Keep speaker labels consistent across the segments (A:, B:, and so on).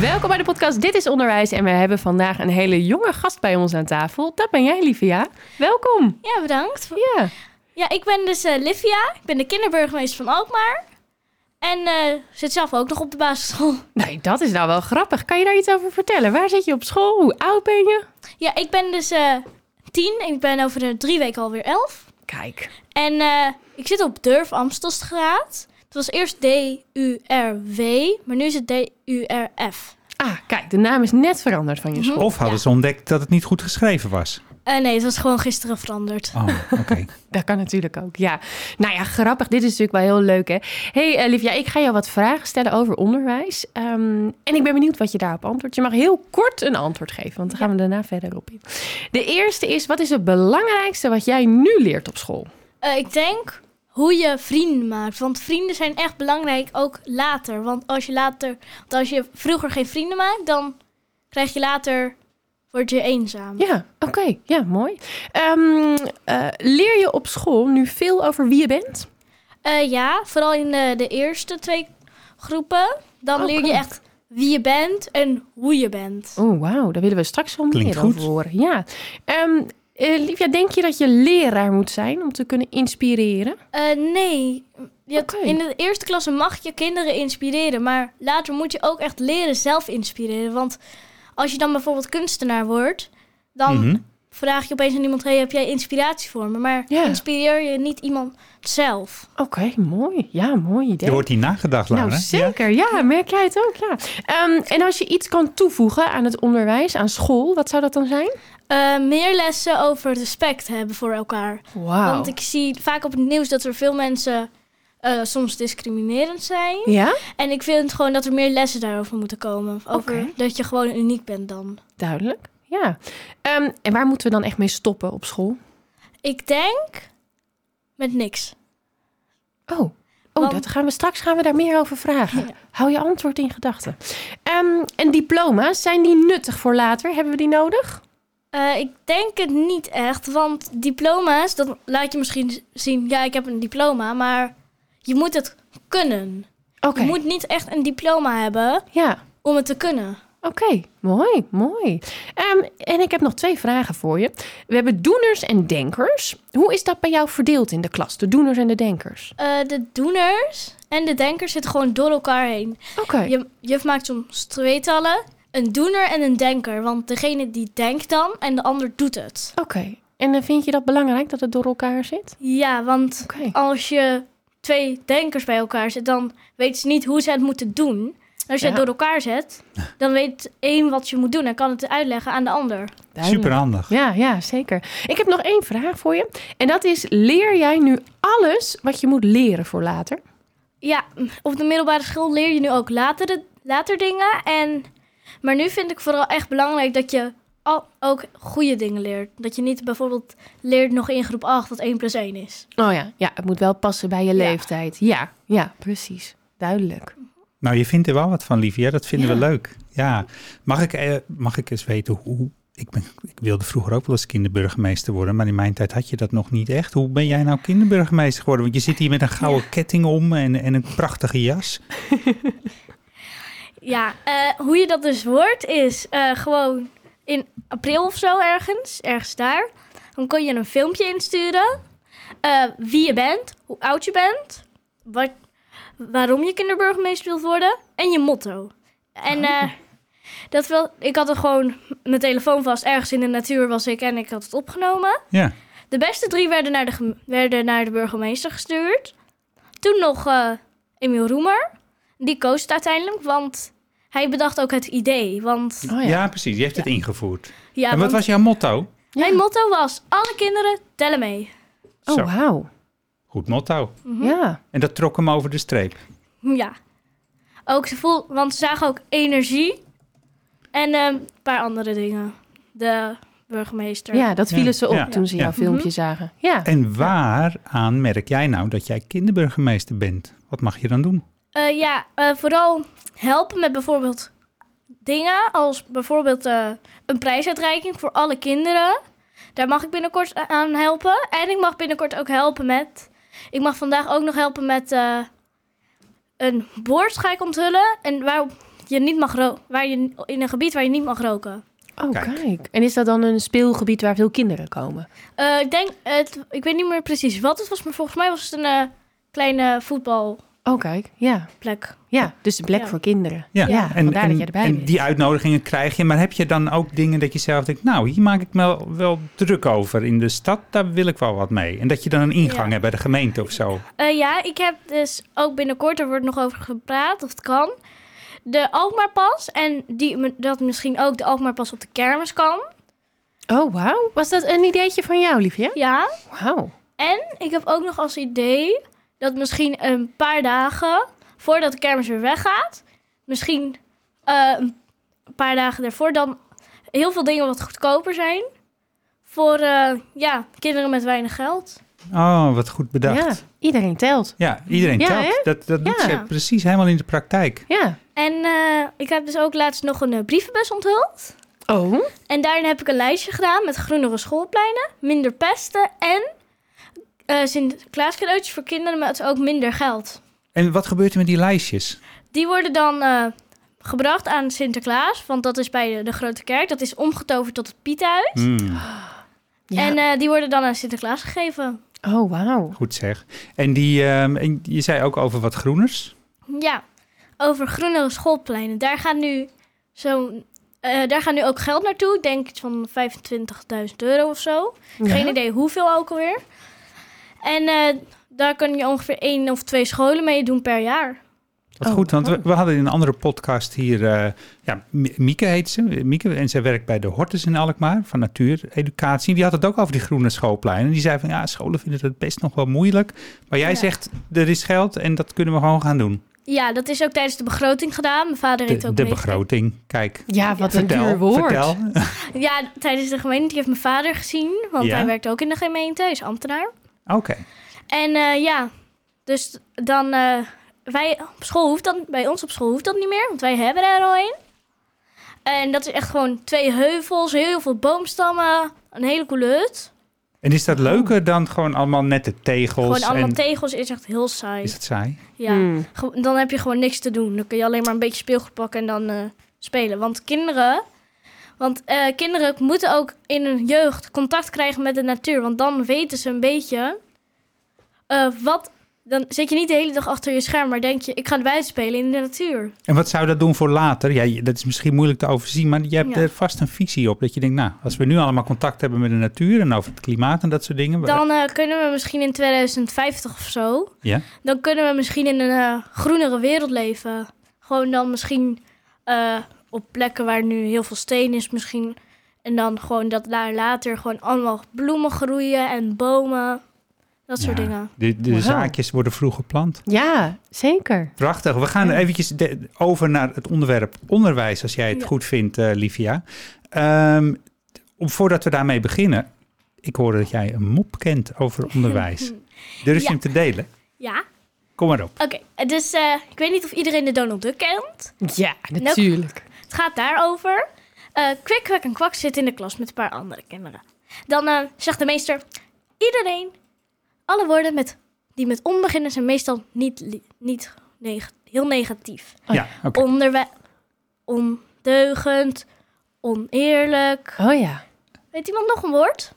A: Welkom bij de podcast Dit is Onderwijs. En we hebben vandaag een hele jonge gast bij ons aan tafel. Dat ben jij, Livia. Welkom.
B: Ja, bedankt.
A: Ja.
B: Ja, ik ben dus eh, Livia. Ik ben de kinderburgemeester van Alkmaar. En eh, zit zelf ook nog op de basisschool.
A: Nee, dat is nou wel grappig. Kan je daar iets over vertellen? Waar zit je op school? Hoe oud ben je?
B: Ja, ik ben dus eh, tien. Ik ben over de drie weken alweer elf.
A: Kijk.
B: En ik zit op Durf Amstelstraat. Het was eerst D-U-R-W, maar nu is het D-U-R-F.
A: Ah, kijk, de naam is net veranderd van je school.
C: Of hadden ze ontdekt dat het niet goed geschreven was?
B: Eh, nee, het was gewoon gisteren veranderd.
C: Oh, oké.
A: Dat kan natuurlijk ook, ja. Nou ja, grappig. Dit is natuurlijk wel heel leuk, hè? hey, eh, Livia, ik ga jou wat vragen stellen over onderwijs. Ehm, en ik ben benieuwd wat je daarop antwoordt. Je mag heel kort een antwoord geven, want dan gaan we daarna verder op in. De eerste is, wat is het belangrijkste wat jij nu leert op school?
B: Eh, ik denk hoe je vrienden maakt. Want vrienden zijn echt belangrijk, ook later. Want als je later, want als je vroeger geen vrienden maakt, dan krijg je later, word je eenzaam.
A: Ja, oké. Ja, mooi. Ehm, eh, leer je op school nu veel over wie je bent?
B: Eh, ja, vooral in de, de eerste twee groepen. Dan
A: Oh,
B: leer je
A: cool.
B: echt wie je bent en hoe je bent.
A: Oh, wauw. Daar willen we straks wel meer over horen. Ja. Ehm eh, Livia, denk je dat je leraar moet zijn om te kunnen inspireren?
B: Eh, nee, je in de eerste klasse mag je kinderen inspireren. Maar later moet je ook echt leren zelf inspireren. Want als je dan bijvoorbeeld kunstenaar wordt, dan
C: Mhm.
B: Vraag je opeens aan iemand: hey, heb jij inspiratie voor me? Maar
A: Ja.
B: inspireer je niet iemand zelf.
A: Oké, mooi. Ja, mooi idee.
C: Er wordt hier nagedacht, Lara.
A: Nou, zeker. Ja. merk jij het ook? Ja. Ehm, en als je iets kan toevoegen aan het onderwijs, aan school, wat zou dat dan zijn?
B: Eh, meer lessen over respect hebben voor elkaar.
A: Wauw.
B: Want ik zie vaak op het nieuws dat er veel mensen eh, soms discriminerend zijn.
A: Ja,
B: En ik vind gewoon dat er meer lessen daarover moeten komen. Over
A: Oké.
B: dat je gewoon uniek bent dan.
A: duidelijk. Ja. Ehm, en waar moeten we dan echt mee stoppen op school?
B: Ik denk met niks.
A: Oh, oh
B: Want-
A: dat gaan we straks gaan we daar meer over vragen.
B: Ja.
A: Hou je antwoord in gedachten. Ehm, en diploma's, zijn die nuttig voor later? Hebben we die nodig?
B: Eh, ik denk het niet echt, want diploma's, dat laat je misschien zien, ja, ik heb een diploma, maar je moet het kunnen.
A: Oké.
B: Je moet niet echt een diploma hebben
A: Ja,
B: om het te kunnen.
A: Oké. Mooi, mooi. Ehm, en ik heb nog twee vragen voor je. We hebben doeners en denkers. Hoe is dat bij jou verdeeld in de klas, de doeners en de denkers?
B: Eh, de doeners en de denkers zitten gewoon door elkaar heen.
A: Oké.
B: Je, juf maakt soms tweetallen, een doener en een denker. Want degene die denkt dan en de ander doet het.
A: Oké. En dan vind je dat belangrijk dat het door elkaar zit?
B: Ja, want als je twee denkers bij elkaar zet, dan weten ze niet hoe ze het moeten doen. Als je
A: Ja.
B: het door elkaar zet, dan weet één wat je moet doen en kan het uitleggen aan de ander.
A: Duidelijk.
C: Super handig.
A: Ja, ja, zeker. Ik heb nog één vraag voor je. En dat is, leer jij nu alles wat je moet leren voor later?
B: Ja, op de middelbare school leer je nu ook later, de- later dingen. En, maar nu vind ik vooral echt belangrijk dat je al, ook goede dingen leert. Dat je niet bijvoorbeeld leert nog in groep 8 dat 1 plus 1 is.
A: Oh ja, ja het moet wel passen bij je
B: Ja.
A: leeftijd. Ja, ja, precies. Duidelijk.
C: Nou, je vindt er wel wat van, Livia. Dat vinden
A: Ja.
C: we leuk. Ja. Mag ik, eh, mag ik eens weten hoe... Ik, ben, ik wilde vroeger ook wel eens kinderburgemeester worden, maar in mijn tijd had je dat nog niet echt. Hoe ben jij nou kinderburgemeester geworden? Want je zit hier met een gouden ketting om en, en een prachtige jas.
B: Ja, eh, hoe je dat dus wordt is eh, gewoon in april of zo ergens, ergens daar. Dan kon je een filmpje insturen. wie je bent, hoe oud je bent, wat, waarom je kinderburgemeester wilt worden en je motto. En eh, dat wel, ik had er gewoon mijn telefoon vast. Ergens in de natuur was ik en ik had het opgenomen.
C: Ja.
B: De beste drie werden naar de, werden naar de burgemeester gestuurd. Toen nog eh Emiel Roemer. Die koos het uiteindelijk, want hij bedacht ook het idee. Want
A: Oh
C: Ja.
A: ja.
C: precies. Je heeft het ingevoerd.
B: ja,
C: en wat
B: want
C: was jouw motto?
B: mijn motto was: alle kinderen tellen mee.
A: Oh, wauw.
C: Goed motto.
A: Ja.
C: En dat trok hem over de streep.
B: Ja. Ook ze voel, want ze zagen ook energie en eh, een paar andere dingen. De burgemeester.
A: Ja, dat vielen
C: Ja.
A: ze op
C: Ja.
A: toen ze
C: Ja.
A: jouw filmpje zagen. Ja.
C: En waaraan merk jij nou dat jij kinderburgemeester bent? Wat mag je dan doen?
B: Eh, ja, eh, vooral helpen met bijvoorbeeld dingen als bijvoorbeeld eh, een prijsuitreiking voor alle kinderen. Daar mag ik binnenkort aan helpen. En ik mag binnenkort ook helpen met... Ik mag vandaag ook nog helpen met eh, een bord ga ik onthullen. En waar je niet mag ro- waar je in een gebied waar je niet mag roken.
A: Oh,
C: Kijk.
A: kijk. En is dat dan een speelgebied waar veel kinderen komen?
B: Eh, ik denk, het, ik weet niet meer precies wat het was, maar volgens mij was het een eh, kleine voetbalplek.
A: Oh, kijk. Ja. Ja, dus een plek
B: Ja.
A: voor kinderen.
C: Ja,
A: Ja, vandaar dat je erbij
C: en
A: bent.
C: die uitnodigingen krijg je. Maar heb je dan ook dingen dat je zelf denkt... nou, hier maak ik me wel, wel druk over in de stad. Daar wil ik wel wat mee. En dat je dan een ingang
B: Ja.
C: hebt bij de gemeente of zo.
B: Eh, ja, ik heb dus ook binnenkort, er wordt nog over gepraat of het kan. De Alkmaarpas en die, dat misschien ook de Alkmaarpas op de kermis kan.
A: Oh, wauw. Was dat een ideetje van jou, liefje?
B: Ja,
A: Wauw.
B: en ik heb ook nog als idee dat misschien een paar dagen voordat de kermis weer weggaat, misschien eh, een paar dagen daarvoor dan heel veel dingen wat goedkoper zijn voor eh, ja, kinderen met weinig geld.
C: Oh, wat goed bedacht.
A: Ja, iedereen telt.
C: iedereen
A: Ja,
C: telt.
A: hè?
C: Dat, dat doet
A: Ja.
C: ze precies helemaal in de praktijk.
A: Ja.
B: En eh, ik heb dus ook laatst nog een brievenbus onthuld.
A: Oh,
B: En daarin heb ik een lijstje gedaan met groenere schoolpleinen, minder pesten en eh Sinterklaas cadeautjes voor kinderen met ook minder geld.
C: En wat gebeurt er met die lijstjes?
B: Die worden dan eh, gebracht aan Sinterklaas, want dat is bij de, de Grote Kerk. Dat is omgetoverd tot het Pietenhuis.
C: Hmm,
A: ja.
B: En eh, die worden dan aan Sinterklaas gegeven.
A: oh, wauw.
C: goed zeg. En, die, ehm, en je zei ook over wat groeners.
B: Ja, over groenere schoolpleinen. Daar gaat nu, zo, eh, daar gaat nu ook geld naartoe. Ik denk iets van 25.000 euro of zo. Geen idee hoeveel ook alweer. En eh, daar kun je ongeveer één of twee scholen mee doen per jaar.
C: Wat
A: Oh,
C: goed, want we,
A: oh.
C: we hadden in een andere podcast hier... eh, ja, Mieke heet ze. Mieke, en zij werkt bij de Hortus in Alkmaar van natuureducatie. Die had het ook over die groene schoolpleinen. Die zei van ja, scholen vinden het best nog wel moeilijk. Maar jij
B: Ja.
C: zegt, er is geld en dat kunnen we gewoon gaan doen.
B: Ja, dat is ook tijdens de begroting gedaan. Mijn vader heeft
C: De,
B: ook
C: de begroting, kijk.
A: Ja, wat een duur woord.
C: vertel.
B: Ja, tijdens de gemeente die heeft mijn vader gezien. Want
C: Ja?
B: hij werkt ook in de gemeente. Hij is ambtenaar.
C: Oké.
B: En eh, ja, dus dan... eh, wij op school hoeft dat... Bij ons op school hoeft dat niet meer. Want wij hebben er al een. En dat is echt gewoon twee heuvels. Heel veel boomstammen. Een hele coole hut.
C: En is dat leuker dan gewoon allemaal nette tegels?
B: Gewoon allemaal
C: en,
B: tegels is echt heel saai.
C: Is het saai?
B: Ja.
A: Hmm.
B: Dan heb je gewoon niks te doen. Dan kun je alleen maar een beetje speelgoed pakken en dan eh, spelen. Want kinderen... Want eh, kinderen moeten ook in hun jeugd contact krijgen met de natuur. Want dan weten ze een beetje... eh, wat... Dan zit je niet de hele dag achter je scherm, maar denk je... ik ga buiten spelen in de natuur.
C: En wat zou dat doen voor later? Ja, dat is misschien moeilijk te overzien, maar je hebt
B: Ja.
C: er vast een visie op. Dat je denkt, nou, als we nu allemaal contact hebben met de natuur en over het klimaat en dat soort dingen.
B: Dan eh, kunnen we misschien in 2050 of zo...
C: Ja?
B: dan kunnen we misschien in een groenere wereld leven. Gewoon dan misschien op plekken waar nu heel veel steen is misschien. En dan gewoon dat daar later gewoon allemaal bloemen groeien en bomen. Dat soort
C: Ja,
B: dingen.
C: De, zaadjes worden vroeg geplant.
A: Ja, zeker.
C: Prachtig. We gaan
A: Ja.
C: eventjes de- over naar het onderwerp onderwijs, als jij het
B: Ja.
C: goed vindt, eh, Livia. Ehm, om, voordat we daarmee beginnen, ik hoor dat jij een mop kent over onderwijs. Durf je hem te delen?
B: Ja,
C: Kom maar op.
B: oké. dus eh, ik weet niet of iedereen de Donald Duck kent.
A: Ja, natuurlijk.
B: Het gaat daarover. Eh kwik, kwak en kwak zit in de klas met een paar andere kinderen. Dan eh, zegt de meester... Iedereen, alle woorden met, die met on beginnen zijn meestal niet, niet neg- heel negatief.
A: Oh,
C: ja, oké.
B: Onderwijs, ondeugend, oneerlijk.
A: Oh ja.
B: Weet iemand nog een woord?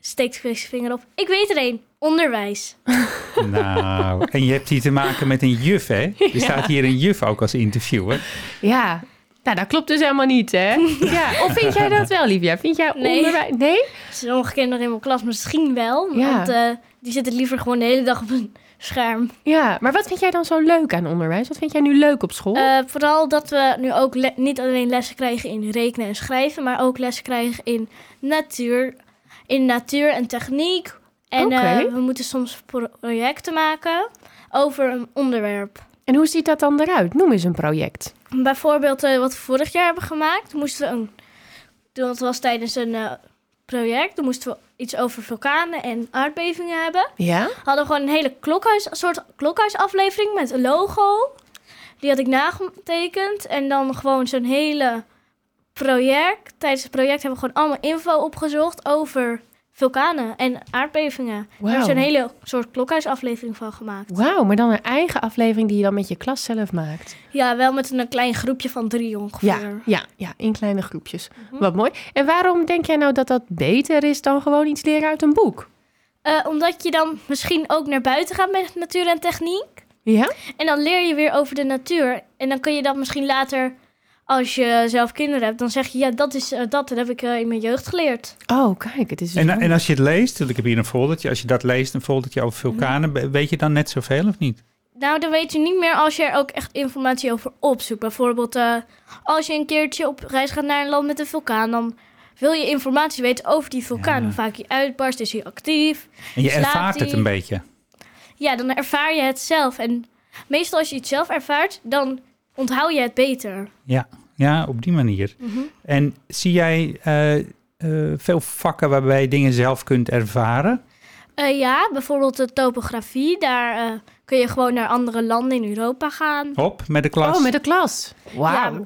B: Steekt Chris zijn vinger op. Ik weet er één. Onderwijs.
C: Nou, en je hebt hier te maken met een juf, hè? Er staat hier een juf ook als interviewer.
A: Ja. Nou, dat klopt dus helemaal niet, hè? Ja. Of vind jij dat wel, Livia? Vind jij
B: Nee.
A: onderwijs... Nee?
B: Sommige kinderen in mijn klas misschien wel.
A: Ja.
B: Want eh, die zitten liever gewoon de hele dag op een scherm.
A: Ja, maar wat vind jij dan zo leuk aan onderwijs? Wat vind jij nu leuk op school?
B: Eh, vooral dat we nu ook niet alleen lessen krijgen in rekenen en schrijven, maar ook lessen krijgen in natuur, in natuur en techniek. En eh, we moeten soms pro- projecten maken over een onderwerp.
A: en hoe ziet dat dan eruit? Noem eens een project.
B: Bijvoorbeeld eh, wat we vorig jaar hebben gemaakt, moesten we een. Dat was tijdens een eh, project. Toen moesten we iets over vulkanen en aardbevingen hebben.
A: Ja?
B: We hadden gewoon een hele klokhuis, een soort klokhuisaflevering met een logo. Die had ik nagetekend. En dan gewoon zo'n hele project. Tijdens het project hebben we gewoon allemaal info opgezocht over vulkanen en aardbevingen. Daar hebben we
A: Wauw.
B: zo'n hele soort klokhuisaflevering van gemaakt.
A: Wauw, maar dan een eigen aflevering die je dan met je klas zelf maakt.
B: Ja, wel met een klein groepje van drie ongeveer.
A: Ja, ja, ja, in kleine groepjes.
B: Mhm.
A: Wat mooi. En waarom denk jij nou dat dat beter is dan gewoon iets leren uit een boek?
B: Eh, omdat je dan misschien ook naar buiten gaat met natuur en techniek.
A: Ja?
B: En dan leer je weer over de natuur. En dan kun je dat misschien later, als je zelf kinderen hebt, dan zeg je, ja, dat is eh, dat, dat heb ik eh, in mijn jeugd geleerd.
A: Oh, kijk, het is dus
C: En, en als je het leest, want ik heb hier een foldertje. Als je dat leest, een foldertje over vulkanen,
A: Mhm.
C: be- weet je dan net zoveel of niet?
B: Nou, dan weet je niet meer als je er ook echt informatie over opzoekt. Bijvoorbeeld, eh, als je een keertje op reis gaat naar een land met een vulkaan, dan wil je informatie weten over die vulkaan.
C: Ja.
B: Hoe vaak hij uitbarst, is hij actief?
C: En je ervaart het een beetje.
B: Ja, dan ervaar je het zelf. En meestal als je iets zelf ervaart, dan onthoud je het beter.
C: Ja, ja op die manier.
B: Mhm.
C: En zie jij eh, eh, veel vakken waarbij je dingen zelf kunt ervaren?
B: Eh, ja, bijvoorbeeld de topografie. Daar eh, kun je gewoon naar andere landen in Europa gaan.
C: Op met de klas?
A: Oh, met de klas. Wauw.
B: Ja,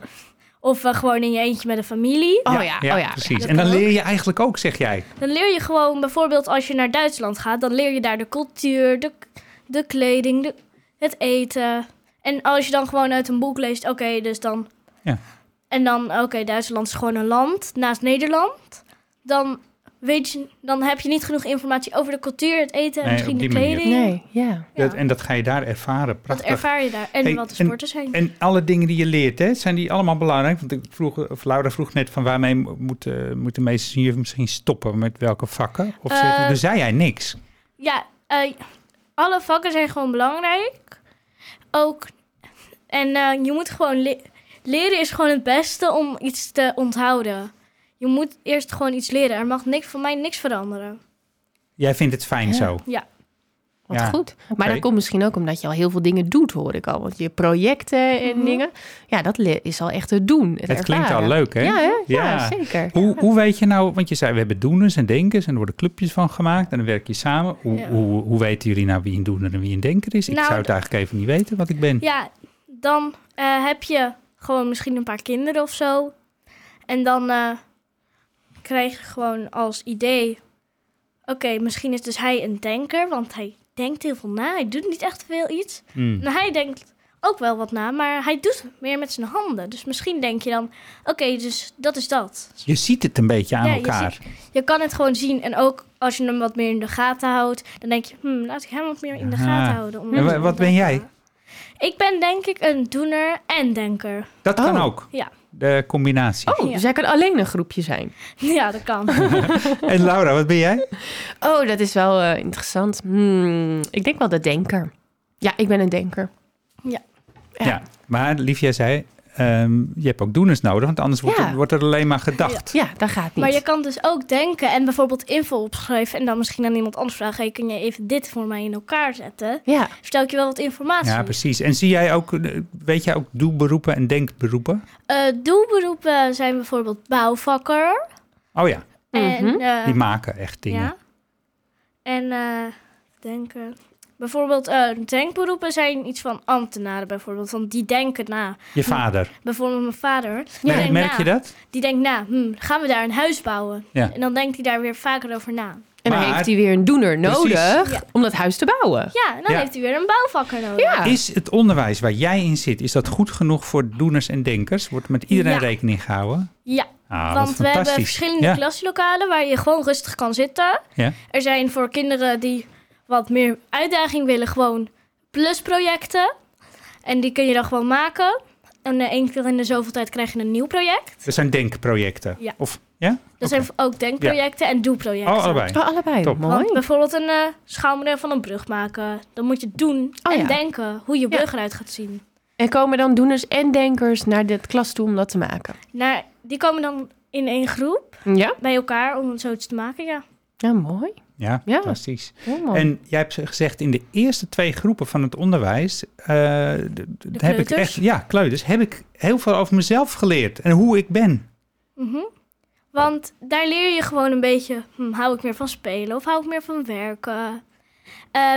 B: of gewoon in je eentje met een familie.
A: Oh ja, oh ja.
C: precies. en dan leer je eigenlijk ook, zeg jij.
B: Dan leer je gewoon bijvoorbeeld als je naar Duitsland gaat, dan leer je daar de cultuur, de, de kleding, de, het eten. En als je dan gewoon uit een boek leest, oké, dus dan.
C: Ja.
B: En dan, oké, Duitsland is gewoon een land naast Nederland. Dan weet je, dan heb je niet genoeg informatie over de cultuur, het eten en
C: Nee,
B: misschien de
C: manier.
B: kleding.
A: Nee, ja.
B: Ja.
C: Dat, en dat ga je daar ervaren.
B: Dat
C: Prachtig.
B: ervaar je daar. En
C: Hey,
B: wat de
C: en-
B: sporten zijn.
C: En alle dingen die je leert, hè, zijn die allemaal belangrijk? Want ik vroeg, of Laura vroeg net van waarmee moeten, moeten meesters hier misschien stoppen met welke vakken? Of zeg, toen zei jij niks.
B: Ja, eh, alle vakken zijn gewoon belangrijk. Ook. En eh, je moet gewoon le- leren is gewoon het beste om iets te onthouden. Je moet eerst gewoon iets leren. Er mag niks van mij niks veranderen.
C: Jij vindt het fijn
A: Ja.
C: zo.
B: Ja.
A: Wat
C: Ja,
A: goed. Maar dat komt misschien ook omdat je al heel veel dingen doet, hoor ik al. Want je projecten en
B: Mhm.
A: dingen, ja, dat is al echt het doen. Het,
C: Het klinkt al leuk, hè?
A: Ja, hè? ja,
C: Ja.
A: zeker.
C: Hoe, hoe weet je nou, want je zei we hebben doeners en denkers en er worden clubjes van gemaakt en dan werk je samen. Hoe,
B: Ja.
C: hoe, hoe weten jullie nou wie een doener en wie een denker is? Ik
B: Nou,
C: zou het eigenlijk even niet weten wat ik ben.
B: Ja, dan eh, heb je gewoon misschien een paar kinderen of zo. En dan eh, krijg je gewoon als idee... Oké, misschien is dus hij een denker, want hij denkt heel veel na. Hij doet niet echt veel iets.
C: Hmm.
B: Nou, hij denkt ook wel wat na, maar hij doet meer met zijn handen. Dus misschien denk je dan, oké, dus dat is dat.
C: Je ziet het een beetje aan
B: Ja, je
C: elkaar.
B: Je kan het gewoon zien. En ook als je hem wat meer in de gaten houdt, dan denk je, hmm, laat ik hem wat meer in de
C: Aha.
B: gaten houden. om
C: En wat ben jij?
B: Ik ben denk ik een doener en denker.
C: Dat kan
A: Oh.
C: ook.
B: Ja.
C: De combinatie.
A: Oh,
B: Ja.
A: dus jij kan alleen een groepje zijn.
B: Ja, dat kan.
C: En Laura, wat ben jij?
A: Oh, dat is wel eh, interessant. Hmm, ik denk wel de denker. Ja, ik ben een denker.
B: Ja.
A: Ja.
C: Maar lief, jij zei, ehm, je hebt ook doeners nodig, want anders wordt,
A: Ja.
C: er, wordt er alleen maar gedacht.
A: Ja, dat gaat niet.
B: maar je kan dus ook denken en bijvoorbeeld info opschrijven en dan misschien aan iemand anders vragen, hey, kun je even dit voor mij in elkaar zetten?
A: Ja,
B: Vertel ik je wel wat informatie.
C: Ja, precies. En zie jij ook, eh, weet jij ook doelberoepen en denkberoepen?
B: Eh, doelberoepen zijn bijvoorbeeld bouwvakker.
C: Oh ja,
B: En,
A: Mhm.
B: eh,
C: die maken echt dingen.
B: Ja. En eh, denken. Bijvoorbeeld, eh, denkberoepen zijn iets van ambtenaren bijvoorbeeld. Want die denken na.
C: Je vader.
B: Bijvoorbeeld mijn vader. Die
C: Merk, je dat?
B: Die denkt na, hm, gaan we daar een huis bouwen?
C: Ja.
B: En dan denkt hij daar weer vaker over na.
A: en dan heeft hij weer een doener nodig
B: Ja.
A: om dat huis te bouwen.
B: Ja, en dan
C: Ja.
B: heeft hij weer een bouwvakker nodig.
A: Ja.
C: Is het onderwijs waar jij in zit, is dat goed genoeg voor doeners en denkers? Wordt met iedereen
B: Ja.
C: rekening gehouden?
B: Ja,
C: Ah,
B: want we hebben verschillende
C: ja.
B: klaslokalen waar je gewoon rustig kan zitten.
C: Ja.
B: Er zijn voor kinderen die wat meer uitdaging willen, gewoon plusprojecten. En die kun je dan gewoon maken. En eh, één keer in de zoveel tijd krijg je een nieuw project.
C: Er zijn denkprojecten.
B: Ja.
C: Of, ja?
B: Er
C: Oké.
B: zijn ook denkprojecten en doelprojecten.
C: Oh, allebei.
A: Oh, allebei.
C: Top.
A: Mooi.
B: Want bijvoorbeeld een eh, schaalmodel van een brug maken. Dan moet je doen
A: Oh,
B: en
A: ja.
B: denken hoe je brug eruit gaat zien.
A: En komen dan doeners en denkers naar de klas toe om dat te maken?
B: Nou, die komen dan in één groep
A: Ja?
B: bij elkaar om zoiets te maken, ja.
A: Ja, mooi.
C: Ja,
A: Ja.
C: fantastisch. En jij hebt gezegd in de eerste twee groepen van het onderwijs, eh, heb ik echt, ja, kleuters, heb ik heel veel over mezelf geleerd en hoe ik ben.
B: Mhm. Want daar leer je gewoon een beetje, hm, hou ik meer van spelen of hou ik meer van werken? Eh,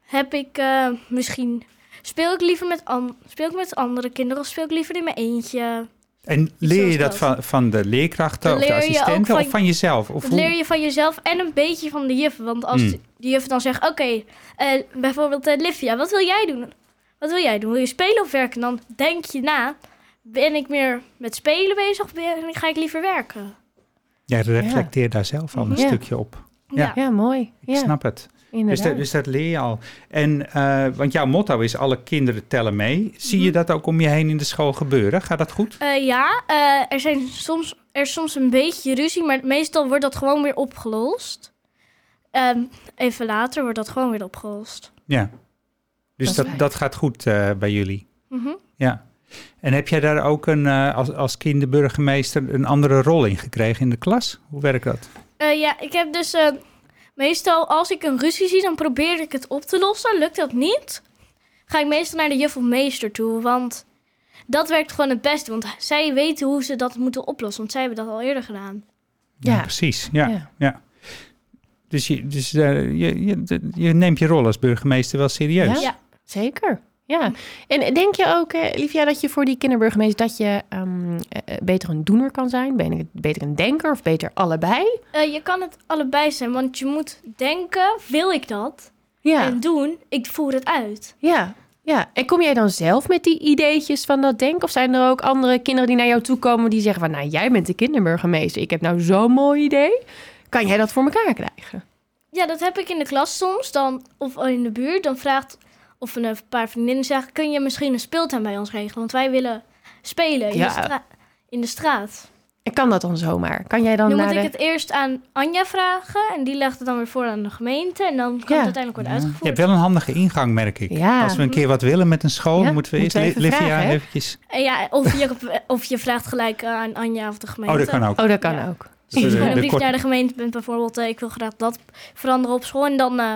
B: heb ik eh, misschien, speel ik liever met, an- speel ik met andere kinderen of speel ik liever in mijn eentje?
C: En leer je dat van, van de leerkrachten of de assistenten
B: van-
C: of van jezelf? Of
B: leer je van jezelf en een beetje van de juf. Want als
C: Hmm.
B: de de juf dan zegt, oké, eh, bijvoorbeeld eh, Livia, wat wil jij doen? Wat wil jij doen? Wil je spelen of werken? Dan denk je na, ben ik meer met spelen bezig of ben, ga ik liever werken?
C: Jij reflecteert daar zelf al een
A: Ja.
C: stukje op. Ja.
A: Ja, mooi.
C: Ik
A: Ja,
C: snap het. Dus dat, dus dat leer je al. En, eh, want jouw motto is alle kinderen tellen mee. Zie
A: Mhm.
C: je dat ook om je heen in de school gebeuren? Gaat dat goed?
B: Eh, ja, eh, er, zijn soms, er is soms een beetje ruzie, maar meestal wordt dat gewoon weer opgelost. Ehm, even later wordt dat gewoon weer opgelost.
C: Ja. Dus
A: Dat
C: dat, gaat goed bij jullie.
B: Mhm.
C: Ja. En heb jij daar ook een, als, als kinderburgemeester een andere rol in gekregen in de klas? Hoe werkt dat?
B: Ja, ik heb dus meestal als ik een ruzie zie, dan probeer ik het op te lossen. Lukt dat niet, ga ik meestal naar de juf of meester toe, want dat werkt gewoon het beste. Want zij weten hoe ze dat moeten oplossen, want zij hebben dat al eerder gedaan.
A: Ja.
C: precies. Ja,
A: Ja.
C: ja. Dus, je, dus eh, je, je, je neemt je rol als burgemeester wel serieus.
A: Ja. Zeker. Ja. En denk je ook, eh, Livia, dat je voor die kinderburgemeester dat je ehm, eh, beter een doener kan zijn? Ben ik beter een denker of beter allebei?
B: Eh, je kan het allebei zijn, want je moet denken, wil ik dat?
A: Ja.
B: En doen, ik voer het uit.
A: Ja. Ja, en kom jij dan zelf met die ideetjes van dat denken? Of zijn er ook andere kinderen die naar jou toe komen die zeggen van... nou, jij bent de kinderburgemeester, ik heb nou zo'n mooi idee. Kan jij dat voor elkaar krijgen?
B: Ja, dat heb ik in de klas soms, dan, of in de buurt. Dan vraagt, of een paar vriendinnen zeggen, kun je misschien een speeltuin bij ons regelen? Want wij willen spelen in,
A: Ja.
B: de, stra- in de straat.
A: En kan dat dan zomaar? Kan jij dan
B: Nu moet
A: de...
B: ik het eerst aan Anja vragen en die legt het dan weer voor aan de gemeente. En dan kan
A: Ja.
B: het uiteindelijk worden
C: Je
B: uitgevoerd.
C: hebt wel een handige ingang, merk ik.
A: Ja.
C: Als we een keer wat willen met een school,
A: Ja,
C: moeten we eerst Livia
A: vragen, hè?
C: eventjes...
B: En ja, of je, of je vraagt gelijk eh, aan Anja of de gemeente.
C: Oh, dat kan ook.
A: Oh, dat kan
B: Ja.
A: ook.
C: Dus,
B: Als je
C: eh,
B: een
C: de
B: brief
C: kort-
B: naar de gemeente bent bijvoorbeeld, eh, ik wil graag dat veranderen op school. En dan eh,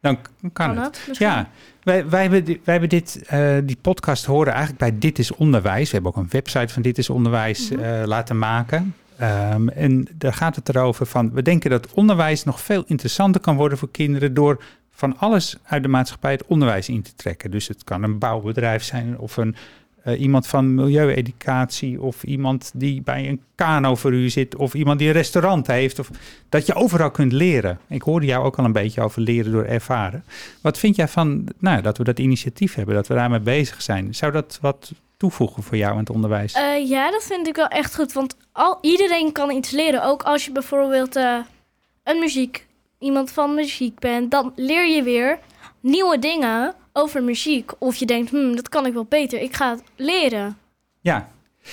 C: Dan kan,
B: kan
C: het. Ja, wij, wij hebben, wij hebben dit, eh, die podcast horen eigenlijk bij Dit is Onderwijs. We hebben ook een website van Dit is Onderwijs
B: Mhm.
C: eh, laten maken. Ehm, en daar gaat het erover van, we denken dat onderwijs nog veel interessanter kan worden voor kinderen door van alles uit de maatschappij het onderwijs in te trekken. Dus het kan een bouwbedrijf zijn of een, eh, iemand van milieueducatie of iemand die bij een kanoverhuur zit of iemand die een restaurant heeft. Of, dat je overal kunt leren. Ik hoorde jou ook al een beetje over leren door ervaren. Wat vind jij van nou, dat we dat initiatief hebben, dat we daarmee bezig zijn? Zou dat wat toevoegen voor jou in het onderwijs?
B: Eh, ja, dat vind ik wel echt goed. Want al, iedereen kan iets leren. Ook als je bijvoorbeeld eh, een muziek, iemand van muziek bent, dan leer je weer nieuwe dingen over muziek. Of je denkt, hmm, dat kan ik wel beter. Ik ga het leren.
C: Ja.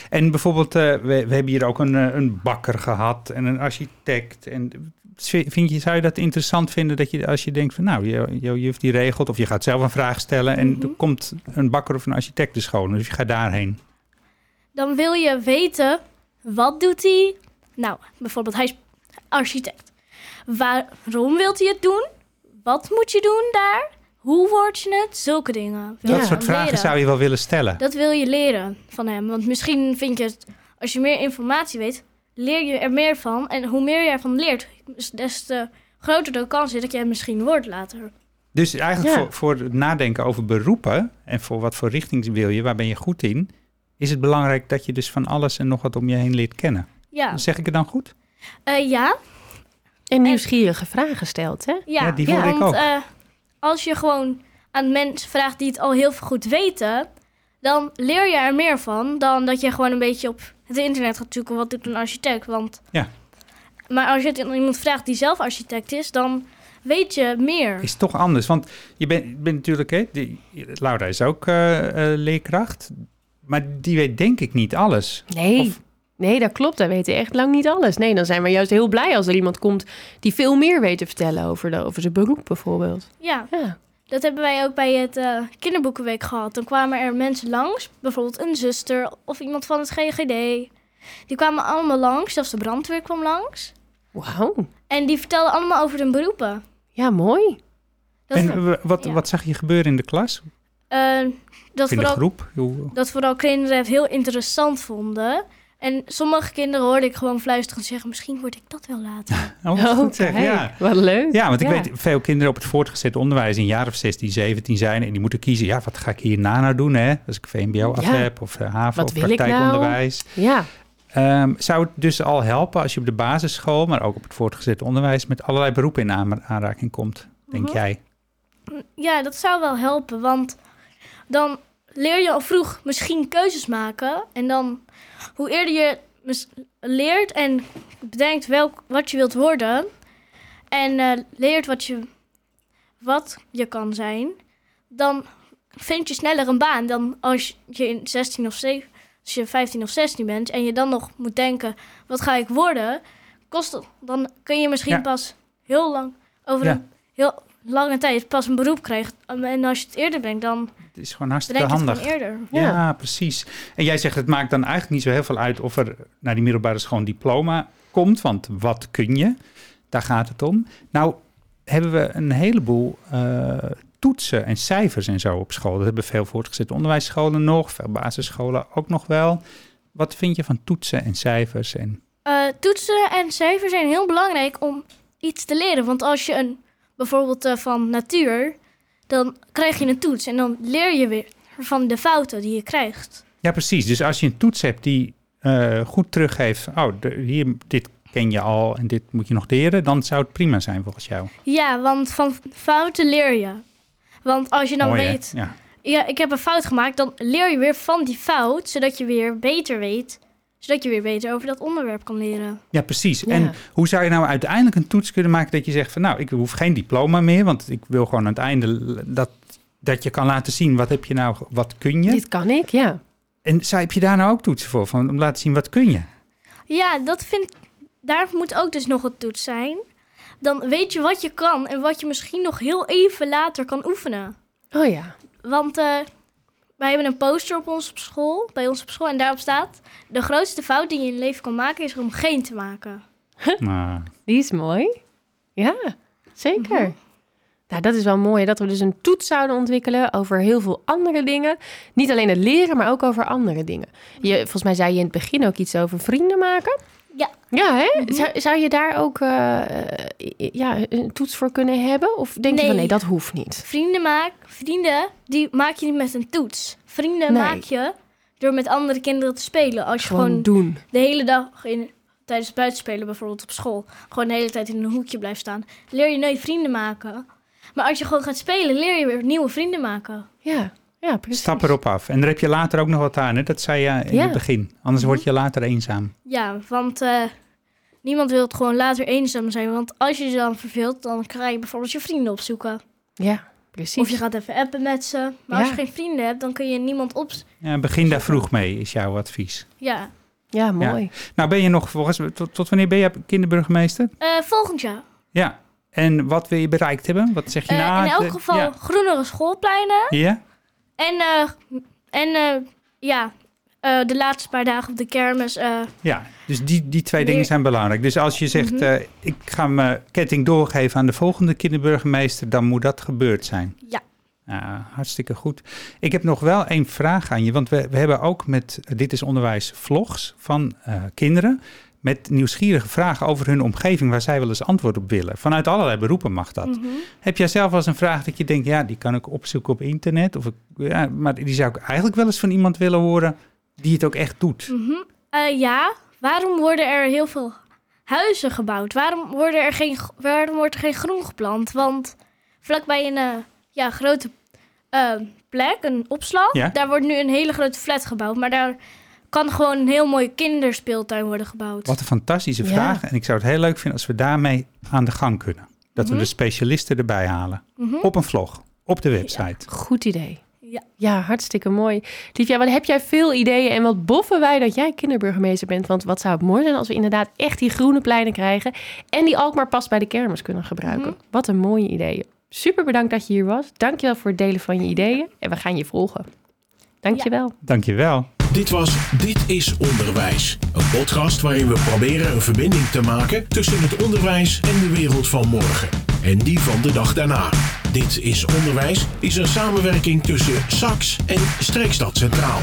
C: En bijvoorbeeld, eh, we, we hebben hier ook een, eh, een bakker gehad en een architect. En vind je, zou je dat interessant vinden dat je als je denkt van nou, je, je juf die regelt of je gaat zelf een vraag stellen en
B: Mhm.
C: er komt een bakker of een architect de school, dus je gaat daarheen.
B: Dan wil je weten, wat doet hij? Nou, bijvoorbeeld hij is architect. Waarom wilt hij het doen? Wat moet je doen daar? Hoe word je het? Zulke dingen.
C: Dat soort vragen
B: leren.
C: zou je wel willen stellen.
B: Dat wil je leren van hem. Want misschien vind je het, als je meer informatie weet, leer je er meer van. En hoe meer je ervan leert, des te groter de kans is dat je het misschien wordt later.
C: Dus eigenlijk
A: Ja.
C: voor, voor het nadenken over beroepen en voor wat voor richting wil je, waar ben je goed in, is het belangrijk dat je dus van alles en nog wat om je heen leert kennen.
B: Ja,
C: Zeg ik het dan goed?
B: Eh, ja,
A: En nieuwsgierige vragen stelt, hè?
B: ja.
C: Ja, die hoor ik
B: want
C: ook.
B: eh, als je gewoon aan mensen vraagt die het al heel goed weten, dan leer je er meer van dan dat je gewoon een beetje op het internet gaat zoeken wat doet een architect. Want,
C: Ja.
B: Maar als je het aan iemand vraagt die zelf architect is, dan weet je meer.
C: Is toch anders, want je bent, bent natuurlijk, hè, die, Laura is ook eh, eh, leerkracht, maar die weet denk ik niet alles.
A: Nee.
C: Of-
A: Nee, dat klopt. Wij weten echt lang niet alles. Nee, dan zijn we juist heel blij als er iemand komt die veel meer weet te vertellen over, de, over zijn beroep bijvoorbeeld.
B: Ja.
A: Ja.
B: Dat hebben wij ook bij het eh, kinderboekenweek gehad. Dan kwamen er mensen langs, bijvoorbeeld een zuster of iemand van het GGD. Die kwamen allemaal langs, zelfs de brandweer kwam langs.
A: Wauw.
B: En die vertelden allemaal over hun beroepen.
A: Ja, mooi.
B: Dat,
C: en w- wat,
B: ja.
C: wat zag je gebeuren in de klas?
B: eh, dat,
C: in de
B: vooral,
C: groep?
B: Dat vooral kinderen het heel interessant vonden. En sommige kinderen hoorde ik gewoon fluisteren zeggen... misschien word ik dat wel later.
C: Oh, wat goed zeg, ja.
A: Wat leuk.
C: Ja, want ik
A: Ja.
C: weet veel kinderen op het voortgezet onderwijs... een jaar of 16, 17 zijn... en die moeten kiezen, ja, wat ga ik hierna nou doen, hè? Als ik VMBO af
A: Ja.
C: heb of uh, HAVO
A: Wat
C: of
A: wil ik nou?
C: praktijkonderwijs.
A: Ja.
C: Ehm, zou het dus al helpen als je op de basisschool... maar ook op het voortgezet onderwijs... met allerlei beroepen in aanraking komt, denk
B: Mhm.
C: jij?
B: Ja, dat zou wel helpen, want dan leer je al vroeg misschien keuzes maken. En dan, hoe eerder je leert en bedenkt welk, wat je wilt worden... en eh, leert wat je, wat je kan zijn... dan vind je sneller een baan dan als je in 16 of 7, als je 15 of 16 bent... en je dan nog moet denken, wat ga ik worden... Kost, dan kun je misschien
C: Ja.
B: pas heel lang over
C: Ja.
B: een heel lange tijd pas een beroep krijgt. En als je het eerder brengt, dan
C: Het is gewoon hartstikke handig.
B: eerder.
C: Ja.
A: Ja.
C: precies. En jij zegt, het maakt dan eigenlijk niet zo heel veel uit... of er naar die middelbare school een diploma komt... want wat kun je? Daar gaat het om. Nou hebben we een heleboel eh, toetsen en cijfers en zo op school. Dat hebben veel voortgezet onderwijsscholen nog... veel basisscholen ook nog wel. Wat vind je van toetsen en cijfers? En...
B: Eh, toetsen en cijfers zijn heel belangrijk om iets te leren. Want als je een, bijvoorbeeld eh, van natuur, dan krijg je een toets. En dan leer je weer van de fouten die je krijgt.
C: Ja, precies. Dus als je een toets hebt die eh, goed teruggeeft... oh, de- hier, dit ken je al en dit moet je nog leren... dan zou het prima zijn volgens jou.
B: Ja, want van fouten leer je. Want als je dan
C: Mooi,
B: weet,
C: Ja.
B: ja, ik heb een fout gemaakt, dan leer je weer van die fout, zodat je weer beter weet. Zodat je weer beter over dat onderwerp kan leren.
C: Ja, precies.
A: Ja.
C: En hoe zou je nou uiteindelijk een toets kunnen maken dat je zegt van nou, ik hoef geen diploma meer, want ik wil gewoon aan het einde dat, dat je kan laten zien wat heb je nou, wat kun je.
A: Dit kan ik, ja.
C: En zou, heb je daar nou ook toetsen voor, van, om laten zien wat kun je?
B: Ja, dat vind daar moet ook dus nog een toets zijn. Dan weet je wat je kan en wat je misschien nog heel even later kan oefenen.
A: Oh ja.
B: Want eh, wij hebben een poster op ons op school, bij ons op school, en daarop staat: de grootste fout die je in je leven kan maken is om geen te maken.
C: Nou,
A: Die is mooi. Ja, zeker.
B: Mhm.
A: Nou, dat is wel mooi dat we dus een toets zouden ontwikkelen over heel veel andere dingen. Niet alleen het leren, maar ook over andere dingen. Je, volgens mij zei je in het begin ook iets over vrienden maken.
B: Ja.
A: Ja, hè? Zou, zou je daar ook eh, eh, ja, een toets voor kunnen hebben? Of denk je van
B: Nee.
A: nee, dat hoeft niet?
B: Vrienden, maak, vrienden die maak je niet met een toets. Vrienden
A: Nee.
B: maak je door met andere kinderen te spelen. Als je
A: Gewoon,
B: gewoon
A: doen.
B: de hele dag in, tijdens het buitenspelen, bijvoorbeeld op school, gewoon de hele tijd in een hoekje blijft staan, leer je nooit vrienden maken. Maar als je gewoon gaat spelen, leer je weer nieuwe vrienden maken.
A: Ja, ja precies.
C: stap erop af. En daar heb je later ook nog wat aan, hè? dat zei je in
A: Ja.
C: het begin. Anders word je later eenzaam.
B: Ja, want eh, niemand wil het gewoon later eenzaam zijn. Want als je je dan verveelt, dan ga je bijvoorbeeld je vrienden opzoeken.
A: Ja, precies.
B: Of je gaat even appen met ze. Maar als je geen vrienden hebt, dan kun je niemand op...
C: Ja, begin daar vroeg mee, is jouw advies.
B: Ja,
A: Ja, mooi.
C: Nou, ben je nog, volgens, tot, tot wanneer ben je kinderburgemeester?
B: Eh, volgend jaar.
C: Ja. En wat wil je bereikt hebben? Wat zeg je
B: Eh,
C: nou?
B: in elk
C: de-
B: geval
C: Ja.
B: groenere schoolpleinen.
C: ja?
B: En, eh, en eh, ja, eh, de laatste paar dagen op de kermis.
C: Ja, dus die, die twee dingen zijn belangrijk. Dus als je zegt,
B: Mhm.
C: ik ga mijn ketting doorgeven aan de volgende kinderburgemeester, dan moet dat gebeurd zijn.
B: Ja.
C: Hartstikke goed. Ik heb nog wel één vraag aan je, want we, we hebben ook met Dit is Onderwijs vlogs van kinderen met nieuwsgierige vragen over hun omgeving waar zij wel eens antwoord op willen. Vanuit allerlei beroepen mag dat.
B: mhm.
C: Heb jij zelf wel eens een vraag dat je denkt, ja, die kan ik opzoeken op internet, of ik, ja, maar die zou ik eigenlijk wel eens van iemand willen horen die het ook echt doet?
B: Mhm. Eh, ja, waarom worden er heel veel huizen gebouwd? Waarom, worden er geen, waarom wordt er geen groen geplant? Want vlakbij een eh, ja, grote eh, plek, een opslag,
C: Ja.
B: daar wordt nu een hele grote flat gebouwd. Maar daar kan gewoon een heel mooie kinderspeeltuin worden gebouwd.
C: Wat een fantastische
A: Ja.
C: vraag. En ik zou het heel leuk vinden als we daarmee aan de gang kunnen. Dat we
B: Mhm.
C: de specialisten erbij halen.
B: Mhm.
C: Op een vlog, op de website.
A: Goed idee.
B: Ja.
A: Ja, hartstikke mooi. Liefja, wat heb jij veel ideeën en wat boffen wij dat jij kinderburgemeester bent? Want wat zou het mooi zijn als we inderdaad echt die groene pleinen krijgen en die Alkmaar pas bij de kermis kunnen gebruiken.
B: Mhm.
A: Wat een mooie ideeën. Super bedankt dat je hier was. Dankjewel voor het delen van je ideeën en we gaan je volgen. Dankjewel.
C: Dankjewel.
D: Dit was Dit is Onderwijs. Een podcast waarin we proberen een verbinding te maken tussen het onderwijs en de wereld van morgen. En die van de dag daarna. Dit is Onderwijs is een samenwerking tussen SAX en Streekstad Centraal.